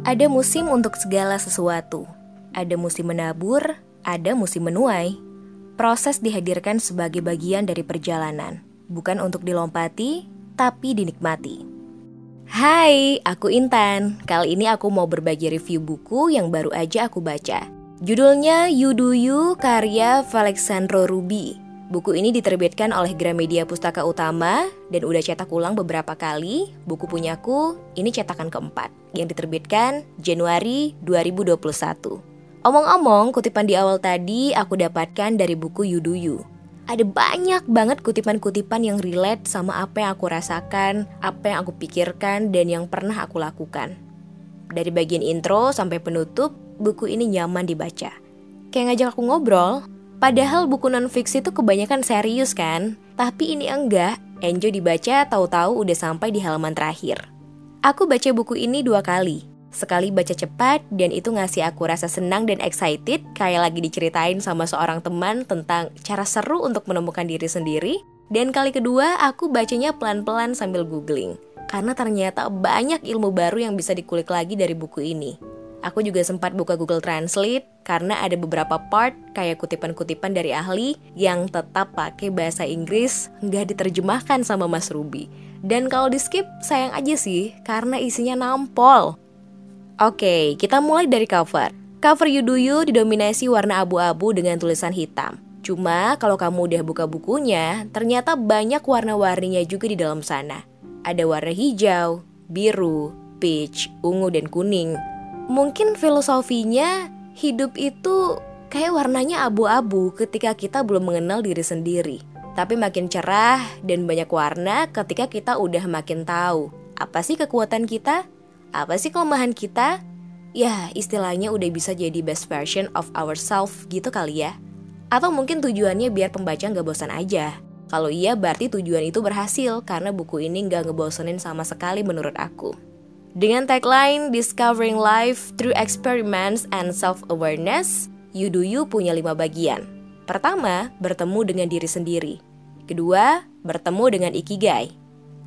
Ada musim untuk segala sesuatu. Ada musim menabur, ada musim menuai. Proses dihadirkan sebagai bagian dari perjalanan, bukan untuk dilompati, tapi dinikmati. Hai, aku Intan. Kali ini aku mau berbagi review buku yang baru aja aku baca. Judulnya You Do You karya Alexandro Ruby. Buku ini diterbitkan oleh Gramedia Pustaka Utama dan udah cetak ulang beberapa kali. Buku punyaku ini cetakan keempat yang diterbitkan Januari 2021. Omong-omong, kutipan di awal tadi aku dapatkan dari buku Yuduyu. Ada banyak banget kutipan-kutipan yang relate sama apa yang aku rasakan, apa yang aku pikirkan, dan yang pernah aku lakukan. Dari bagian intro sampai penutup, buku ini nyaman dibaca. Kayak ngajak aku ngobrol, Padahal buku non-fiksi itu kebanyakan serius kan? Tapi ini enggak, enjoy dibaca tahu-tahu udah sampai di halaman terakhir. Aku baca buku ini dua kali. Sekali baca cepat dan itu ngasih aku rasa senang dan excited kayak lagi diceritain sama seorang teman tentang cara seru untuk menemukan diri sendiri. Dan kali kedua aku bacanya pelan-pelan sambil googling. Karena ternyata banyak ilmu baru yang bisa dikulik lagi dari buku ini. Aku juga sempat buka Google Translate karena ada beberapa part kayak kutipan-kutipan dari ahli yang tetap pakai bahasa Inggris nggak diterjemahkan sama Mas Ruby. Dan kalau di skip sayang aja sih karena isinya nampol. Oke, kita mulai dari cover. Cover You Do You didominasi warna abu-abu dengan tulisan hitam. Cuma kalau kamu udah buka bukunya, ternyata banyak warna-warninya juga di dalam sana. Ada warna hijau, biru, peach, ungu, dan kuning mungkin filosofinya hidup itu kayak warnanya abu-abu ketika kita belum mengenal diri sendiri. Tapi makin cerah dan banyak warna ketika kita udah makin tahu apa sih kekuatan kita, apa sih kelemahan kita. Ya, istilahnya udah bisa jadi best version of ourselves gitu kali ya. Atau mungkin tujuannya biar pembaca nggak bosan aja. Kalau iya berarti tujuan itu berhasil karena buku ini nggak ngebosenin sama sekali menurut aku. Dengan tagline Discovering Life Through Experiments and Self-Awareness, You Do You punya lima bagian. Pertama, bertemu dengan diri sendiri. Kedua, bertemu dengan ikigai.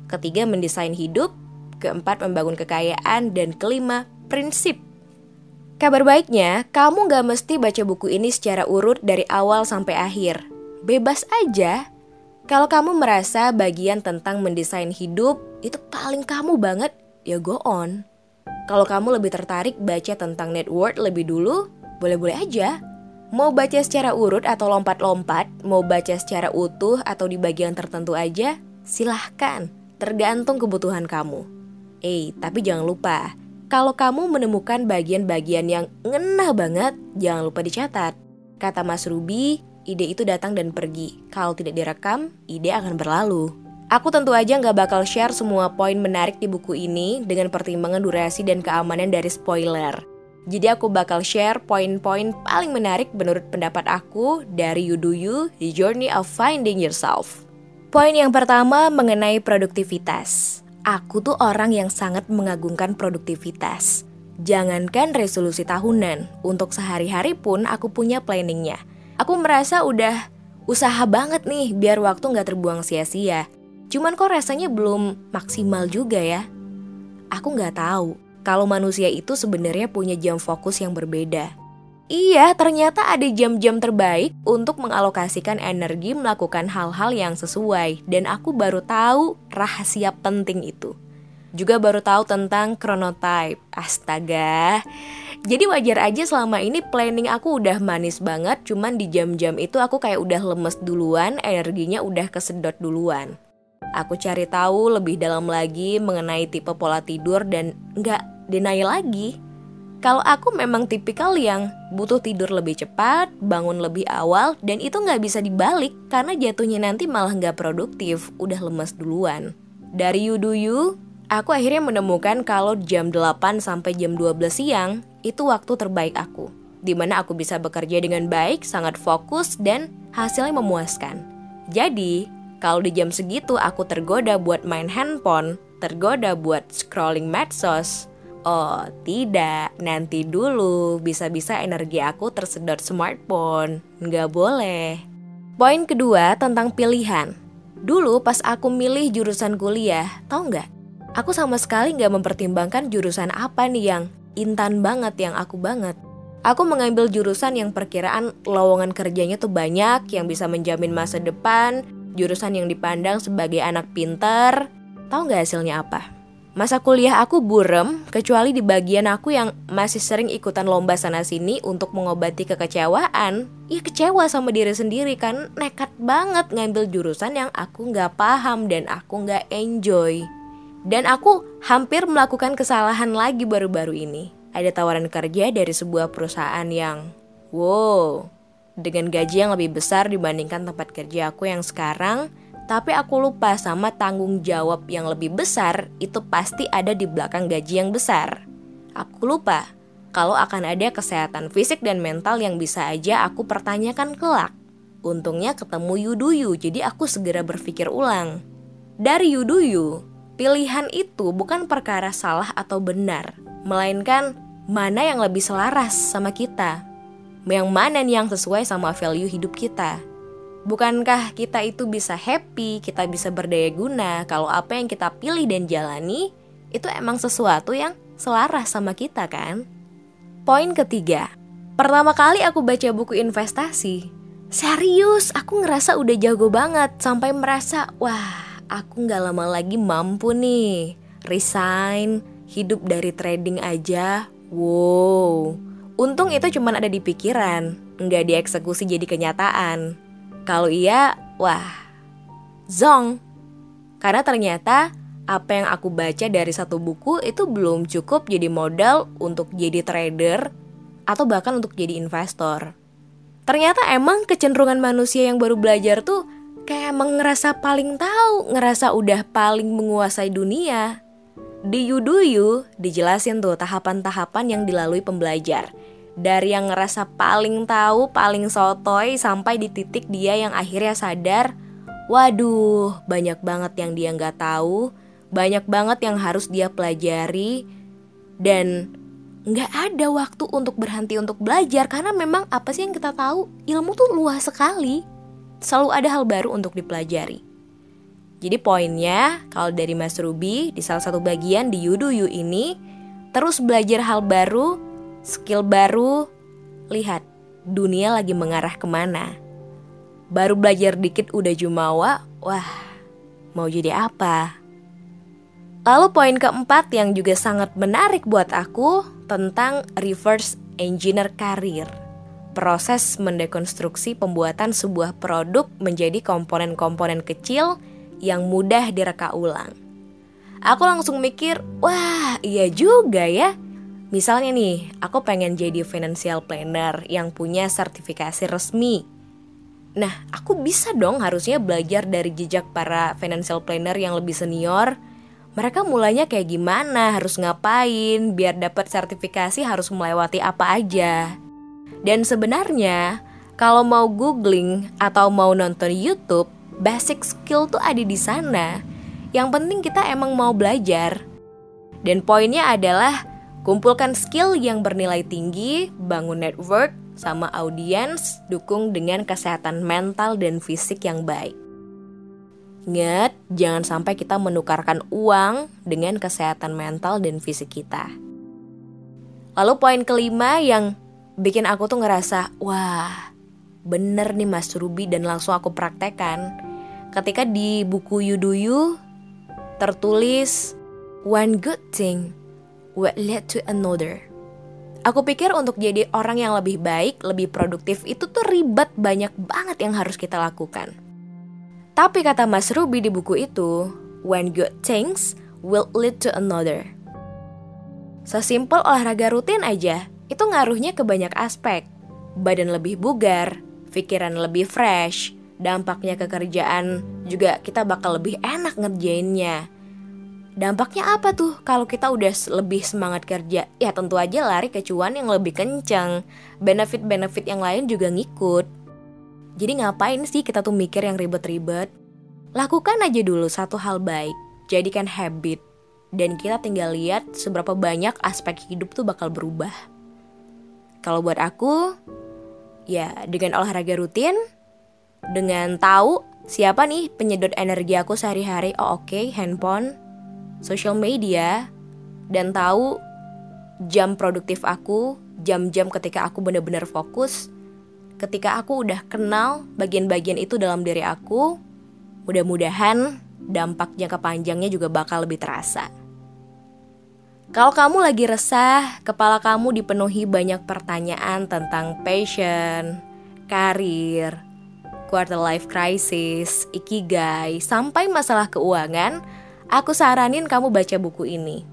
Ketiga, mendesain hidup. Keempat, membangun kekayaan. Dan kelima, prinsip. Kabar baiknya, kamu gak mesti baca buku ini secara urut dari awal sampai akhir. Bebas aja. Kalau kamu merasa bagian tentang mendesain hidup itu paling kamu banget, ya go on. Kalau kamu lebih tertarik baca tentang net worth lebih dulu, boleh-boleh aja. Mau baca secara urut atau lompat-lompat, mau baca secara utuh atau di bagian tertentu aja, silahkan. Tergantung kebutuhan kamu. Eh, tapi jangan lupa, kalau kamu menemukan bagian-bagian yang ngena banget, jangan lupa dicatat. Kata Mas Ruby, ide itu datang dan pergi. Kalau tidak direkam, ide akan berlalu. Aku tentu aja nggak bakal share semua poin menarik di buku ini dengan pertimbangan durasi dan keamanan dari spoiler. Jadi aku bakal share poin-poin paling menarik menurut pendapat aku dari You Do You, The Journey of Finding Yourself. Poin yang pertama mengenai produktivitas. Aku tuh orang yang sangat mengagungkan produktivitas. Jangankan resolusi tahunan, untuk sehari-hari pun aku punya planningnya. Aku merasa udah usaha banget nih biar waktu nggak terbuang sia-sia. Cuman kok rasanya belum maksimal juga ya. Aku nggak tahu kalau manusia itu sebenarnya punya jam fokus yang berbeda. Iya, ternyata ada jam-jam terbaik untuk mengalokasikan energi melakukan hal-hal yang sesuai dan aku baru tahu rahasia penting itu. Juga baru tahu tentang chronotype. Astaga. Jadi wajar aja selama ini planning aku udah manis banget, cuman di jam-jam itu aku kayak udah lemes duluan, energinya udah kesedot duluan. Aku cari tahu lebih dalam lagi mengenai tipe pola tidur dan nggak denial lagi. Kalau aku memang tipikal yang butuh tidur lebih cepat, bangun lebih awal, dan itu nggak bisa dibalik karena jatuhnya nanti malah nggak produktif, udah lemes duluan. Dari You Do You, aku akhirnya menemukan kalau jam 8 sampai jam 12 siang itu waktu terbaik aku. Di mana aku bisa bekerja dengan baik, sangat fokus, dan hasilnya memuaskan. Jadi, kalau di jam segitu aku tergoda buat main handphone, tergoda buat scrolling medsos. Oh, tidak. Nanti dulu. Bisa-bisa energi aku tersedot smartphone. Nggak boleh. Poin kedua tentang pilihan. Dulu pas aku milih jurusan kuliah, tau nggak? Aku sama sekali nggak mempertimbangkan jurusan apa nih yang Intan banget yang aku banget. Aku mengambil jurusan yang perkiraan lowongan kerjanya tuh banyak, yang bisa menjamin masa depan, jurusan yang dipandang sebagai anak pinter. Tahu nggak hasilnya apa? Masa kuliah aku burem, kecuali di bagian aku yang masih sering ikutan lomba sana-sini untuk mengobati kekecewaan. Ya kecewa sama diri sendiri kan, nekat banget ngambil jurusan yang aku nggak paham dan aku nggak enjoy. Dan aku hampir melakukan kesalahan lagi baru-baru ini. Ada tawaran kerja dari sebuah perusahaan yang, wow, dengan gaji yang lebih besar dibandingkan tempat kerja aku yang sekarang, tapi aku lupa sama tanggung jawab yang lebih besar itu pasti ada di belakang gaji yang besar. Aku lupa kalau akan ada kesehatan fisik dan mental yang bisa aja aku pertanyakan kelak. Untungnya ketemu Yuduyu, jadi aku segera berpikir ulang. Dari Yuduyu, pilihan itu bukan perkara salah atau benar, melainkan mana yang lebih selaras sama kita. Yang mana nih yang sesuai sama value hidup kita. Bukankah kita itu bisa happy, kita bisa berdaya guna kalau apa yang kita pilih dan jalani itu emang sesuatu yang selaras sama kita kan? Poin ketiga, pertama kali aku baca buku investasi, serius aku ngerasa udah jago banget sampai merasa wah aku nggak lama lagi mampu nih resign, hidup dari trading aja, wow. Untung itu cuma ada di pikiran, nggak dieksekusi jadi kenyataan. Kalau iya, wah, zong. Karena ternyata apa yang aku baca dari satu buku itu belum cukup jadi modal untuk jadi trader atau bahkan untuk jadi investor. Ternyata emang kecenderungan manusia yang baru belajar tuh kayak emang ngerasa paling tahu, ngerasa udah paling menguasai dunia. Di Yuduyu dijelasin tuh tahapan-tahapan yang dilalui pembelajar dari yang ngerasa paling tahu, paling sotoy sampai di titik dia yang akhirnya sadar, waduh, banyak banget yang dia nggak tahu, banyak banget yang harus dia pelajari, dan nggak ada waktu untuk berhenti untuk belajar. Karena memang apa sih yang kita tahu? Ilmu tuh luas sekali. Selalu ada hal baru untuk dipelajari. Jadi poinnya kalau dari Mas Ruby di salah satu bagian di Yudu Yu ini terus belajar hal baru skill baru, lihat dunia lagi mengarah ke mana. Baru belajar dikit udah jumawa, wah mau jadi apa? Lalu poin keempat yang juga sangat menarik buat aku tentang reverse engineer karir. Proses mendekonstruksi pembuatan sebuah produk menjadi komponen-komponen kecil yang mudah direka ulang. Aku langsung mikir, wah iya juga ya Misalnya nih, aku pengen jadi financial planner yang punya sertifikasi resmi. Nah, aku bisa dong harusnya belajar dari jejak para financial planner yang lebih senior. Mereka mulainya kayak gimana, harus ngapain, biar dapat sertifikasi harus melewati apa aja. Dan sebenarnya, kalau mau googling atau mau nonton YouTube, basic skill tuh ada di sana. Yang penting kita emang mau belajar. Dan poinnya adalah Kumpulkan skill yang bernilai tinggi, bangun network, sama audiens, dukung dengan kesehatan mental dan fisik yang baik. Ingat, jangan sampai kita menukarkan uang dengan kesehatan mental dan fisik kita. Lalu poin kelima yang bikin aku tuh ngerasa, wah bener nih Mas Ruby dan langsung aku praktekan. Ketika di buku Yuduyu tertulis, one good thing what led to another. Aku pikir untuk jadi orang yang lebih baik, lebih produktif itu tuh ribet banyak banget yang harus kita lakukan. Tapi kata Mas Ruby di buku itu, when good things will lead to another. Sesimpel olahraga rutin aja, itu ngaruhnya ke banyak aspek. Badan lebih bugar, pikiran lebih fresh, dampaknya ke kerjaan juga kita bakal lebih enak ngerjainnya. Dampaknya apa tuh kalau kita udah lebih semangat kerja? Ya tentu aja lari ke cuan yang lebih kencang. Benefit-benefit yang lain juga ngikut. Jadi ngapain sih kita tuh mikir yang ribet-ribet? Lakukan aja dulu satu hal baik. Jadikan habit. Dan kita tinggal lihat seberapa banyak aspek hidup tuh bakal berubah. Kalau buat aku, ya dengan olahraga rutin, dengan tahu siapa nih penyedot energi aku sehari-hari, oh oke, okay, handphone, social media dan tahu jam produktif aku, jam-jam ketika aku benar-benar fokus, ketika aku udah kenal bagian-bagian itu dalam diri aku, mudah-mudahan dampak jangka panjangnya juga bakal lebih terasa. Kalau kamu lagi resah, kepala kamu dipenuhi banyak pertanyaan tentang passion, karir, quarter life crisis, ikigai, sampai masalah keuangan, aku saranin kamu baca buku ini.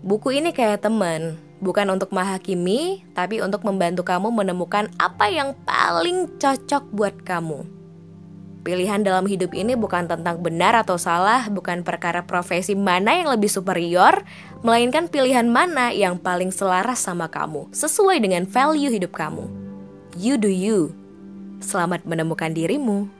Buku ini kayak temen, bukan untuk menghakimi, tapi untuk membantu kamu menemukan apa yang paling cocok buat kamu. Pilihan dalam hidup ini bukan tentang benar atau salah, bukan perkara profesi mana yang lebih superior, melainkan pilihan mana yang paling selaras sama kamu, sesuai dengan value hidup kamu. You do you. Selamat menemukan dirimu.